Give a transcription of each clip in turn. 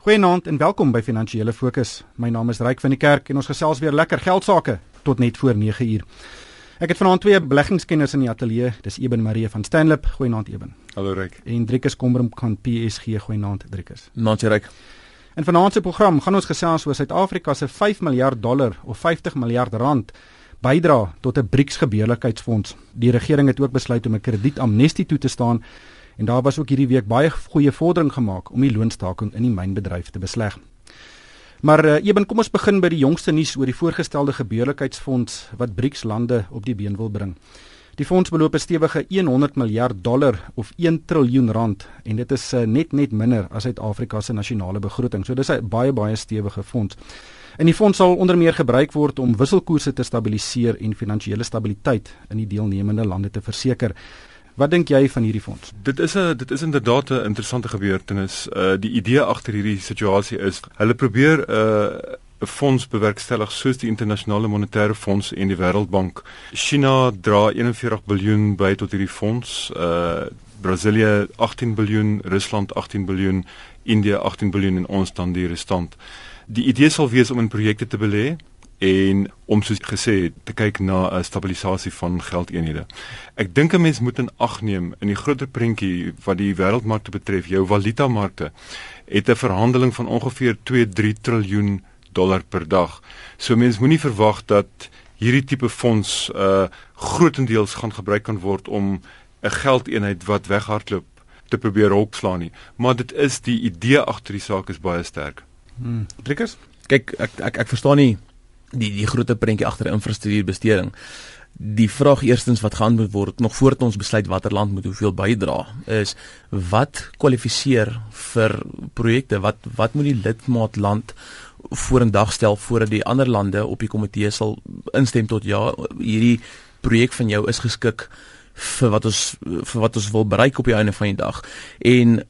Goeienaand en welkom by Finansiële Fokus. My naam is Ryk van die Kerk en ons gesels weer lekker geld sake tot net voor 9 uur. Ek het vanaand twee beleggingskenners in die ateljee. Dis Eben Marie van Stanlip. Goeienaand Eben. Hallo Ryk. En Driekus Kombrem van PSG. Goeienaand Driekus. Naand Ryk. In vanaand se program gaan ons gesels oor Suid-Afrika se 5 miljard dollar of 50 miljard rand bydra tot 'n BRICS gebeurlikheidsfonds. Die regering het ook besluit om 'n kredietamnestie toe te staan En daar was ook hierdie week baie goeie vordering gemaak om die loonstaking in die mynbedryf te besleg. Maar uh, Eben, kom ons begin by die jongste nuus oor die voorgestelde gebeurlikheidsfonds wat BRICS lande op die been wil bring. Die fonds beloop 'n stewige 100 miljard dollar of 1 triljoen rand en dit is uh, net net minder as Suid-Afrika se nasionale begroting. So dis 'n baie baie stewige fonds. En die fonds sal onder meer gebruik word om wisselkoerse te stabiliseer en finansiële stabiliteit in die deelnemende lande te verseker. Wat dink jy van hierdie fonds? Dit is 'n dit is inderdaad 'n interessante gebeurtenis. Uh die idee agter hierdie situasie is hulle probeer 'n uh, 'n fonds bewerkstellig soos die internasionale monetaire fonds en die wêreldbank. China dra 41 miljard by tot hierdie fonds. Uh Brasilië 18 miljard, Rusland 18 miljard, India 18 miljard en ons dan die restant. Die idee sal wees om in projekte te belê en om soos gesê te kyk na 'n stabilisasie van geldeenhede. Ek dink 'n mens moet in ag neem in die groter prentjie wat die wêreldmarkte betref, jou valutamarkte het 'n verhandeling van ongeveer 2-3 triljoen dollar per dag. So mens moenie verwag dat hierdie tipe fonds uh grootendeels gaan gebruik kan word om 'n geldeenheid wat weghardloop te probeer opslaan nie, maar dit is die idee agter die saak is baie sterk. Hmm. Trikkers? Kyk, ek ek ek verstaan nie die die groot prentjie agter infrastruktuurbesteding. Die vraag eerstens wat moet word nog voordat ons besluit watter land moet hoeveel bydra is wat kwalifiseer vir projekte wat wat moet die lidmaatland voor in dag stel voordat die ander lande op die komitee sal instem tot ja hierdie projek van jou is geskik vir wat ons vir wat ons wil bereik op die einde van die dag en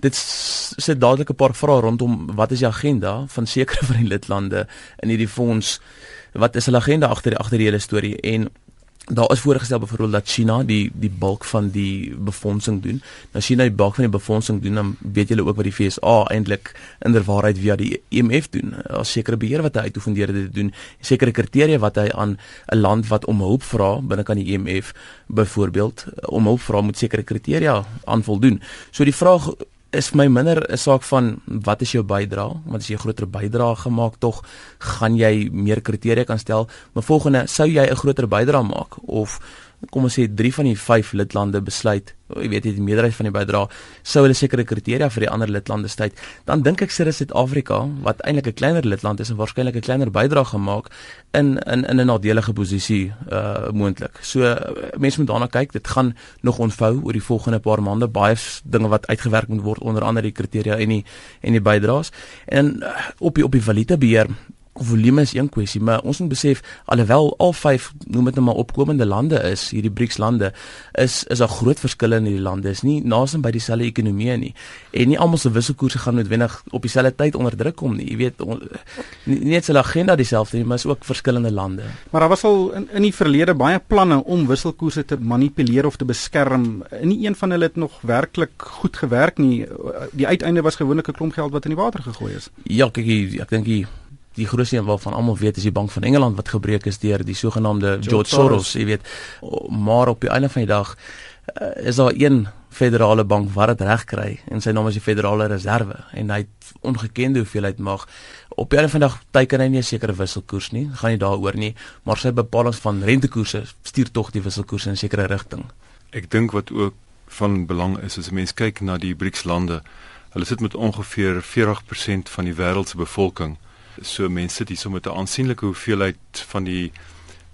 dit sit dadelik 'n paar vrae rondom wat is die agenda van sekere van die lidlande in hierdie fonds wat is hulle agenda agter die agter die hele storie en daar is voorgestel byvoorbeeld dat China die die bulk van die befondsing doen. Nou China die bulk van die befondsing doen, dan weet julle ook wat die FSA eintlik inderwaarheid via die IMF doen. Daar sekere beheer wat hy uitoefen deur dit te doen, sekere kriteria wat hy aan 'n land wat om hulp vra binne kan die IMF byvoorbeeld om hulp vra moet sekere kriteria aanvoldoen. So die vraag is my minder 'n saak van wat is jou bydrae want as jy 'n groter bydrae gemaak tog gaan jy meer kriteria kan stel maar volgende sou jy 'n groter bydrae maak of kom ons sê 3 van die 5 lidlande besluit jy weet jy die meerderheid van die bydrae sou hulle sekere kriteria vir die ander lidlande stel dan dink ek sit Suid-Afrika wat eintlik 'n kleiner lidland is en waarskynlik 'n kleiner bydrae gemaak in in in 'n nadelige posisie uh moontlik. So mense moet daarna kyk. Dit gaan nog ontvou oor die volgende paar maande baie dinge wat uitgewerk moet word onder andere die kriteria en die en die bydraes. En uh, op die op die valuta beheer volume is een kwessie, maar ons moet besef alhoewel al vyf noem dit nou maar opkomende lande is, hierdie BRICS lande, is is daar groot verskille in hierdie lande. Is nie naasien by dieselfde ekonomie nie. En nie almal se wisselkoerse gaan noodwendig op dieselfde tyd onder druk kom nie. Jy weet on, nie net hulle agenda dieselfde nie, maar is ook verskillende lande. Maar daar was al in in die verlede baie planne om wisselkoerse te manipuleer of te beskerm. Nie een van hulle het nog werklik goed gewerk nie. Die uiteinde was gewoonlik 'n klomp geld wat in die water gegooi is. Ja, kyk, ek dink die grootste een waarvan almal weet is die bank van Engeland wat gebreek is deur die sogenaamde George, George Soros, jy weet. Maar op die einde van die dag uh, is daar een federale bank wat dit reg kry en sy naam is die Federale Reserve en hy het ongekende hoeveelheid mag. Op die einde van die dag teiken hy nie 'n sekere wisselkoers nie, gaan nie daaroor nie, maar sy bepalinge van rentekoerse stuur tog die wisselkoers in 'n sekere rigting. Ek dink wat ook van belang is as 'n mens kyk na die BRICS lande, hulle sit met ongeveer 40% van die wêreld se bevolking so mense sit hier so met 'n aansienlike hoeveelheid van die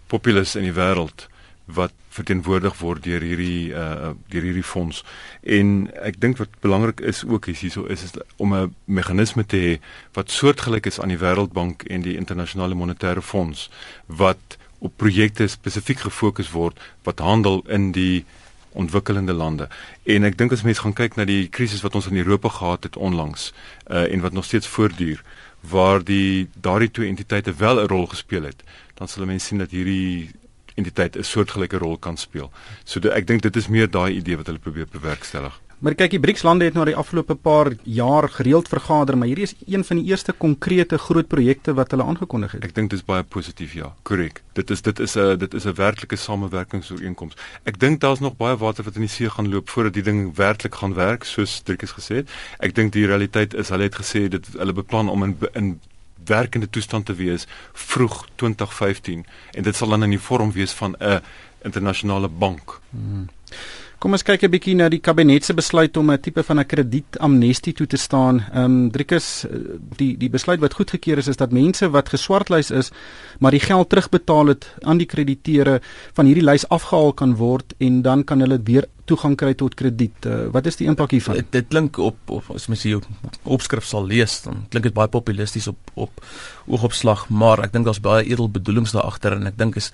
populus in die wêreld wat verteenwoordig word deur hierdie uh deur hierdie fonds. En ek dink wat belangrik is ook is hierso is, is om 'n meganisme te hê wat soortgelyk is aan die Wêreldbank en die internasionale monetaire fonds wat op projekte spesifiek gefokus word wat handel in die ontwikkelende lande. En ek dink as mense gaan kyk na die krisis wat ons in Europa gehad het onlangs uh en wat nog steeds voortduur, waar die daardie twee entiteite wel 'n rol gespeel het, dan sal mense sien dat hierdie entiteit 'n soortgelyke rol kan speel. So de, ek dink dit is meer daai idee wat hulle probeer bewerkstellig. Maar kyk, die BRICS-lande het nou die afgelope paar jaar gereeld vergader, maar hierdie is een van die eerste konkrete groot projekte wat hulle aangekondig het. Ek dink dit is baie positief, ja. Korrek. Dit is dit is 'n dit is 'n werklike samewerkingsooreenkoms. Ek dink daar's nog baie water wat in die see gaan loop voordat die ding werklik gaan werk, soos Driekus gesê het. Ek dink die realiteit is hulle het gesê dit hulle beplan om in in werkende toestand te wees vroeg 2015 en dit sal dan in die vorm wees van 'n internasionale bank. Hmm. Kom ons kyk 'n bietjie na die kabinet se besluit om 'n tipe van 'n kredietamnestie toe te staan. Ehm um, Driekus die die besluit wat goedgekeur is is dat mense wat geswartlys is, maar die geld terugbetaal het aan die krediteure van hierdie lys afgehaal kan word en dan kan hulle weer toegang kry tot krediet. Uh, wat is die impak hiervan? Dit, dit klink op of as mens hier opskrif sal lees, dan klink dit baie populisties op op oogopslag, maar ek dink daar's baie edel bedoelings daar agter en ek dink is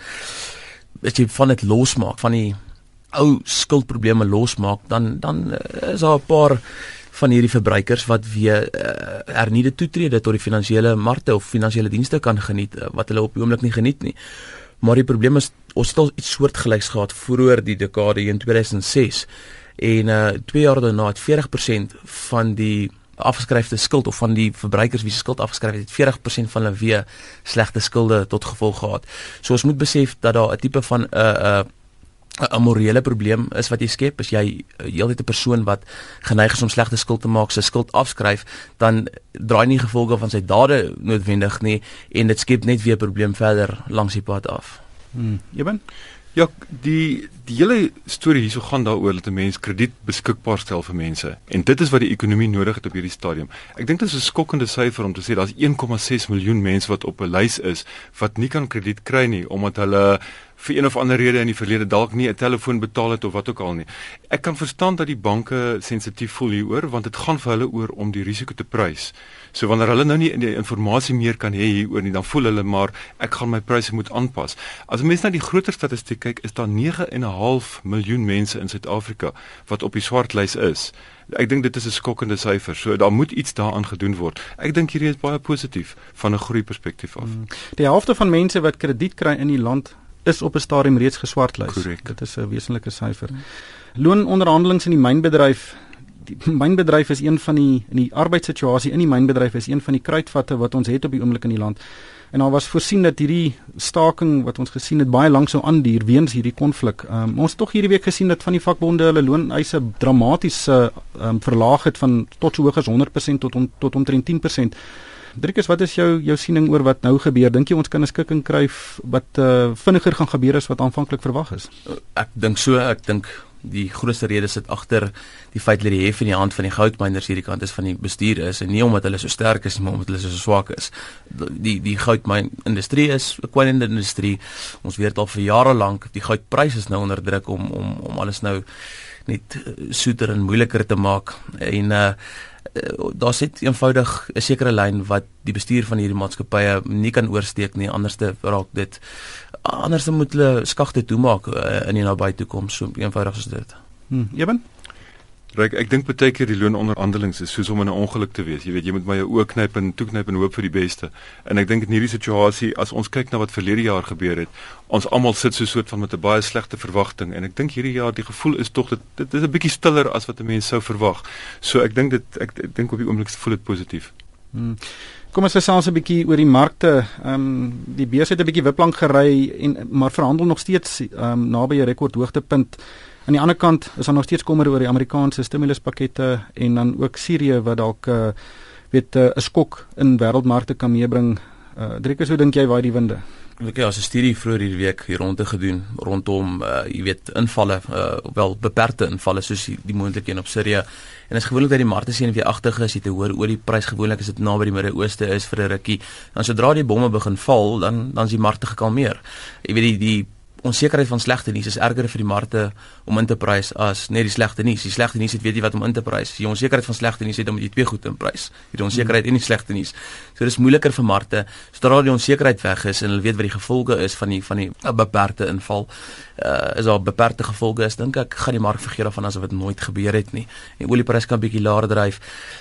as jy van dit losmaak van die ou skuldprobleme losmaak, dan dan uh, is daar 'n paar van hierdie verbruikers wat weer uh, hernieude toetrede tot die finansiële markte of finansiële dienste kan geniet uh, wat hulle op die oomblik nie geniet nie. Maar die probleem is ons het al iets soortgelyks gehad vroeër die dekade in 2006 en uh 2 jaar daarna het 40% van die afgeskryfde skuld of van die verbruikers wie se skuld afgeskryf het 40% van hulle weer slegte skulde tot gevolg gehad. So ons moet besef dat daar 'n tipe van 'n uh, 'n uh, 'n morele probleem is wat jy skep as jy eh, heeltyd 'n persoon wat geneig is om slegte skuld te maak, sy skuld afskryf, dan draai nie gevolge van sy dade noodwendig nie en dit skep net weer 'n probleem verder langs die pad af. Hmm. Jy ben Ja, die die hele storie hierso gaan daaroor dat 'n mens krediet beskikbaar stel vir mense en dit is wat die ekonomie nodig het op hierdie stadium. Ek dink dit is 'n skokkende syfer om te sê daar's 1,6 miljoen mense wat op 'n lys is wat nie kan krediet kry nie omdat hulle vir een of ander rede in die verlede dalk nie 'n telefoon betaal het of wat ook al nie. Ek kan verstaan dat die banke sensitief voel hieroor want dit gaan vir hulle oor om die risiko te prys. So wanneer hulle nou nie in die inligting meer kan hê hieroor nie, dan voel hulle maar ek gaan my pryse moet aanpas. As mense na die groter statistiek kyk, is daar 9.5 miljoen mense in Suid-Afrika wat op die swartlys is. Ek dink dit is 'n skokkende syfer. So daar moet iets daaraan gedoen word. Ek dink hierdie is baie positief van 'n groei perspektief af. Hmm. Die helfte van mense wat krediet kry in die land is op 'n stadium reeds geswartlys. Dit is 'n wesenlike syfer. Loononderhandelinge in die mynbedryf die mynbedryf is een van die in die arbeidssituasie in die mynbedryf is een van die kruitvatte wat ons het op die oomblik in die land. En daar was voorsien dat hierdie staking wat ons gesien het baie lank sou aanduur weens hierdie konflik. Um, ons het tog hierdie week gesien dat van die vakbonde hulle looneise dramaties uh, um, verlaag het van tot so hoog as 100% tot on, tot omtrent 10%. Driekus, wat is jou jou siening oor wat nou gebeur? Dink jy ons kan 'n skikking kry wat uh, vinniger gaan gebeur as wat aanvanklik verwag is? Ek dink so, ek dink die grootste rede sit agter die feit dat die hef in die hand van die goudmyners hierdie kant is van die bestuur is en nie omdat hulle so sterk is maar omdat hulle so swak is. Die die goudmyn industrie is 'n kwynende industrie. Ons weet al vir jare lank die goudpryse is nou onder druk om om om alles nou net eh, soeter en moeiliker te maak en uh Eh, daar sit eenvoudig 'n sekere lyn wat die bestuur van hierdie maatskappye nie kan oorsteek nie anderste raak dit anderste moet hulle skagte toemaak uh, in die nabye toekoms so eenvoudig is dit. Hm, Eben Ryk, ek dink baie keer die loononderhandelings is soos om in 'n ongeluk te wees. Jy weet, jy moet maar jou oë knyp en toeknyp en hoop vir die beste. En ek dink in hierdie situasie, as ons kyk na wat verlede jaar gebeur het, ons almal sit so 'n soort van met 'n baie slegte verwagting en ek dink hierdie jaar die gevoel is tog dit dit is 'n bietjie stiller as wat 'n mens sou verwag. So ek dink dit ek, ek dink op die oomblik voel dit positief. Hmm. Kom ons gesels 'n bietjie oor die markte. Ehm um, die beurs het 'n bietjie wiplank gery en maar verhandel nog steeds ehm um, naby 'n rekordhoogtepunt. Aan die ander kant is daar nog steeds kommer oor die Amerikaanse stimuluspakkette en dan ook Sirië wat dalk uh, weet eh, 'n uh, skok in wêreldmarkte kan meebring. Uh, Driekus, hoe dink jy waai die winde? Ek het 'n studie vroeër hierdie week hier rond te gedoen rondom uh jy weet invalle uh wel beperkte invalle soos die, die moontlike een op Sirië. En is gewoonlik dat die markte sien weer agtig is, jy te hoor oor die prys gewoonlik as dit naby die Midde-Ooste is vir 'n rukkie. Dan sodra die bomme begin val, dan dan is die markte gekalmeer. Jy weet die die onsekerheid van slegte nuus is erger vir die markte om in te prys as net die slegte nuus. Die slegte nuus het weet jy wat om in te prys. Die onsekerheid van slegte nuus het om jy twee goed in prys. Die onsekerheid en die slegte nuus. So dis moeiliker vir markte sodra die onsekerheid weg is en hulle weet wat die gevolge is van die van die beperkte inval. Uh, is daar beperkte gevolge is dink ek gaan die mark vergeet daarvan asof dit nooit gebeur het nie. Die oliepryse kan bietjie laer dryf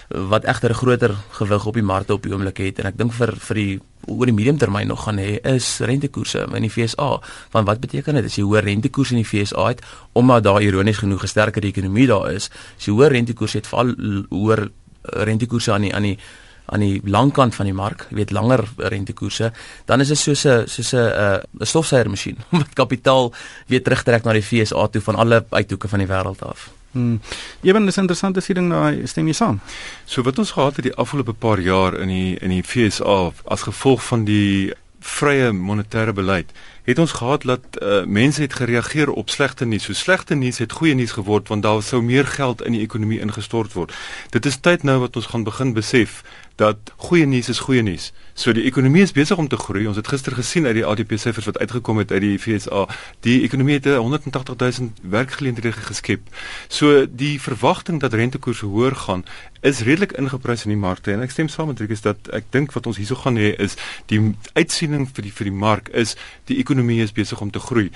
wat egter 'n groter gewig op die markte op die oomblik het en ek dink vir vir die oor die mediumtermyn nog gaan hê is rentekoerse in die FSA. Want wat beteken dit as jy hoër rentekoerse in die FSA het omdat daar ironies genoeg 'n sterker ekonomie daar is? As jy hoër rentekoerse het, val hoër rentekoerse aan die aan die aan die langkant van die mark, jy weet langer rentekoerse, dan is dit soos 'n soos 'n 'n stofsuigermasjien wat kapitaal weer terugtrek na die FSA toe van alle uithoeke van die wêreld af. Hmm. Ewen is interessant as jy ding daai stem jy saam. So wat ons gehad het die afgelope paar jaar in die in die FSA as gevolg van die vrye monetêre beleid het ons gehad dat uh, mense het gereageer op slegte nuus. So slegte nuus het goeie nuus geword want daar sou meer geld in die ekonomie ingestort word. Dit is tyd nou wat ons gaan begin besef dat goeie nuus is goeie nuus. So die ekonomie is besig om te groei. Ons het gister gesien uit die ADP syfers wat uitgekom het uit die FSA, die ekonomie het 180 000 werkgeleenthede geskep. So die verwagting dat rentekoerse hoër gaan is redelik ingeprys in die markte en ek stem saam met Rikus dat ek dink wat ons hierso gaan hê is die uitsiening vir die vir die mark is die ekonomie is besig om te groei.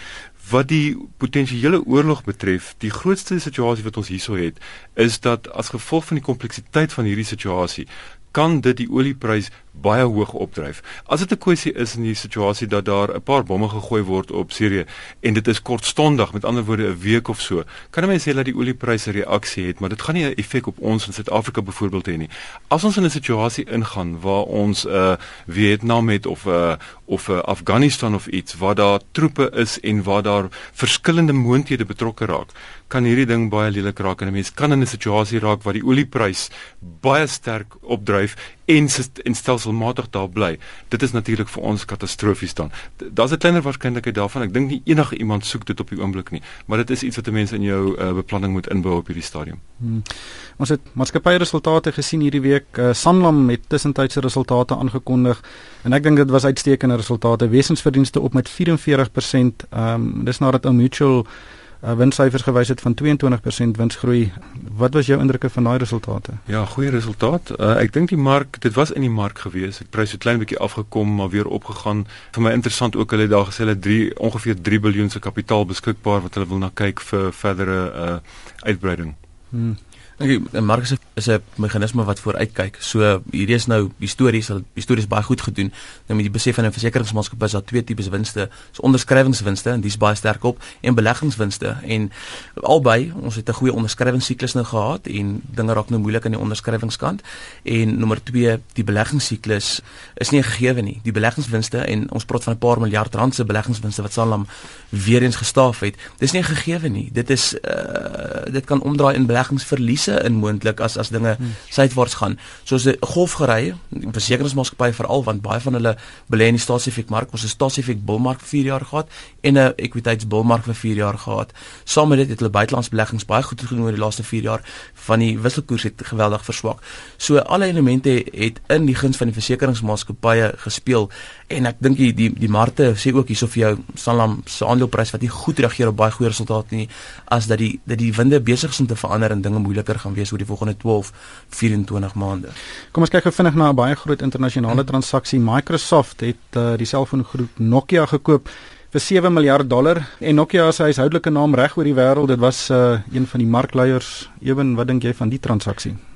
Wat die potensiële oorlog betref, die grootste situasie wat ons hierso het, is dat as gevolg van die kompleksiteit van hierdie situasie, kan dit die olieprys baie hoog opdryf. As dit 'n kwessie is in die situasie dat daar 'n paar bomme gegooi word op Sirië en dit is kortstondig, met ander woorde 'n week of so, kan mense sê dat die oliepryse reaksie het, maar dit gaan nie 'n effek op ons in Suid-Afrika byvoorbeeld hê nie. As ons in 'n situasie ingaan waar ons 'n uh, Vietnam het of 'n uh, of 'n uh, Afghanistan of iets waar daar troepe is en waar daar verskillende moondhede betrokke raak, kan hierdie ding baie lelik raak en 'n mens kan in 'n situasie raak waar die olieprys baie sterk opdryf en en stelselmatig daar bly. Dit is natuurlik vir ons katastrofies dan. Daar's 'n kleiner waarskynlikheid daarvan. Ek dink nie enige iemand soek dit op die oomblik nie, maar dit is iets wat mense in jou uh, beplanning moet inbou op hierdie stadium. Hmm. Ons het maatskappy resultate gesien hierdie week. Uh, Sanlam het tussentydse resultate aangekondig en ek dink dit was uitstekende resultate. Wesensverdienste op met 44%. Ehm um, dis nadat 'n mutual uh, winssyfers gewys het van 22% winsgroei. Wat was jou indrukke van daai resultate? Ja, goeie resultaat. Uh, ek dink die mark, dit was in die mark gewees. Die prys het klein bietjie afgekom, maar weer opgegaan. Vir my interessant ook hulle het daar gesê hulle 3 ongeveer 3 miljard se kapitaal beskikbaar wat hulle wil na kyk vir verdere uh, uitbreiding. Hmm. Dink die mark is 'n meganisme wat vooruitkyk. So hierdie is nou histories, hulle histories baie goed gedoen. Nou met die besef van 'n versekeringsmaatskappy is daar twee tipes winste. So onderskrywingswinste en dis baie sterk op en beleggingswinste en albei ons het 'n goeie onderskrywingssiklus nou gehad en dinge raak nou moeilik aan die onderskrywingskant. En nommer 2, die beleggingssiklus is nie gegeewe nie. Die beleggingswinste en ons praat van 'n paar miljard rand se beleggingswinste wat Sanlam weer eens gestaaf het. Dis nie gegeewe nie. Dit is uh, dit kan omdraai in beleggingsverliese pryse in moontlik as as dinge hmm. suidwaarts gaan. Soos 'n golfgery, versekeringsmaatskappye veral want baie van hulle belê in die staatsefek mark, ons het 'n staatsefek bulmark vir 4 jaar gehad en 'n ekwiteitsbulmark vir 4 jaar gehad. Saam met dit het hulle buitelandse beleggings baie goed gedoen oor die laaste 4 jaar van die wisselkoers het geweldig verswak. So alle elemente het in die guns van die versekeringsmaatskappye gespeel en ek dink die die, die markte sê ook hierso vir jou Sanlam se aandeleprys wat nie goed reageer op baie goeie resultate nie as dat die dat die winde besig is om te verander en dinge moeiliker gaan wees oor die volgende 12 24 maande. Kom ons kyk gou vinnig na 'n baie groot internasionale transaksie. Microsoft het uh, die selfoongroep Nokia gekoop vir 7 miljard dollar en Nokia 'n huishoudelike naam reg oor die wêreld. Dit was uh, een van die markleiers. Ewen, wat dink jy van die transaksie?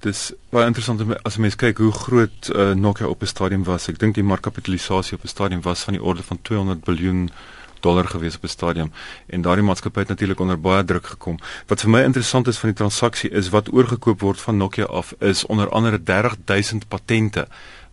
Dis baie interessant as jy mens kyk hoe groot uh, Nokia op 'n stadium was. Ek dink die markkapitalisasie op 'n stadium was van die orde van 200 miljard dollar gewees op 'n stadium en daardie maatskappy het natuurlik onder baie druk gekom. Wat vir my interessant is van die transaksie is wat oorgekoop word van Nokia af is onder andere 30000 patente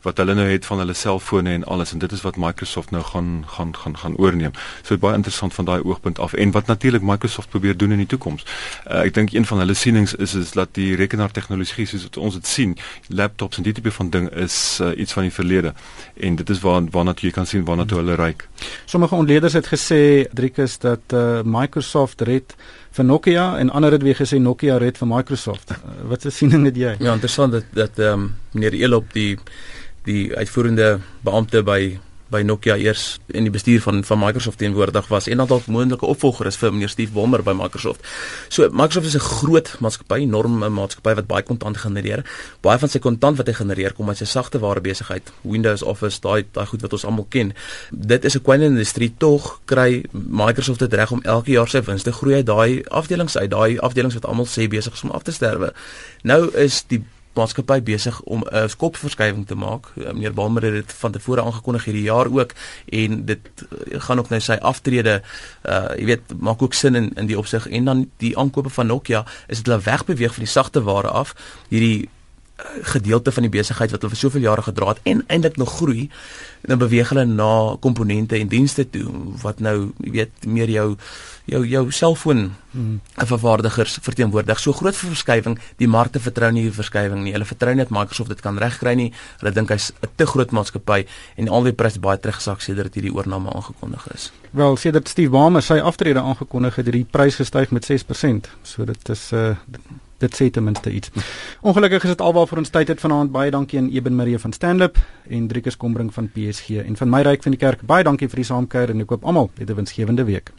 wat hulle nou het van hulle selfone en alles en dit is wat Microsoft nou gaan gaan gaan gaan oorneem. So dit baie interessant van daai oogpunt af en wat natuurlik Microsoft probeer doen in die toekoms. Uh, ek dink een van hulle sienings is is dat die rekenaartegnologie soos wat ons dit sien, laptops en die tipe van ding is uh, iets van die verlede en dit is waar waarna jy kan sien waarna toe hulle reik. Sommige ontleeders het gesê Driekus dat uh, Microsoft red vir Nokia en ander het weer gesê Nokia red vir Microsoft. Uh, wat se siening het jy? Ja, interessant dat dat ehm um, meneer Elop die die uitvoerende beampte by by Nokia eers in die bestuur van van Microsoft teenwoordig was en dan dalk moontlike opvolger is vir meneer Steve Ballmer by Microsoft. So Microsoft is 'n groot maatskappy, enorme maatskappy wat baie kontant genereer. Baie van sy kontant wat hy genereer kom uit sy sagte ware besigheid, Windows Office, daai daai goed wat ons almal ken. Dit is 'n klein industrie tog kry Microsoft dit reg om elke jaar sy wins te groei uit daai afdelings uit, daai afdelings wat almal sê besig is om af te sterwe. Nou is die maatskappy besig om 'n uh, skopverskywing te maak. Uh, meneer Balmer het dit van tevore aangekondig hierdie jaar ook en dit uh, gaan ook nou sy aftrede uh jy weet maak ook sin in in die opsig en dan die aankope van Nokia is dit hulle wegbeweeg van die sagte ware af. Hierdie gedeelte van die besigheid wat hulle vir soveel jare gedra het en eintlik nog groei en dan beweeg hulle na komponente en dienste toe wat nou jy weet meer jou jou jou selfoon hmm. vervaardigers verteenwoordig. So groot verskywing die markte vertrou nie die verskywing nie. Hulle vertrou net Microsoft dit kan regkry nie. Hulle dink hy's 'n te groot maatskappy en al die pryse baie teruggesak sedert hierdie oorname aangekondig is. Wel sedert Steve Ballmer sy aftrede aangekondig het hierdie prys gestyg met 6% so dit is 'n uh, dit sê ten minste iets. Ongelukkig is dit alwaar vir ons tyd het vanaand. Baie dankie aan Eben Marie van Stanlip en Driekus Kombring van PSG en van my ryk van die kerk. Baie dankie vir die saamkuier en ek koop almal 'n winsgewende week.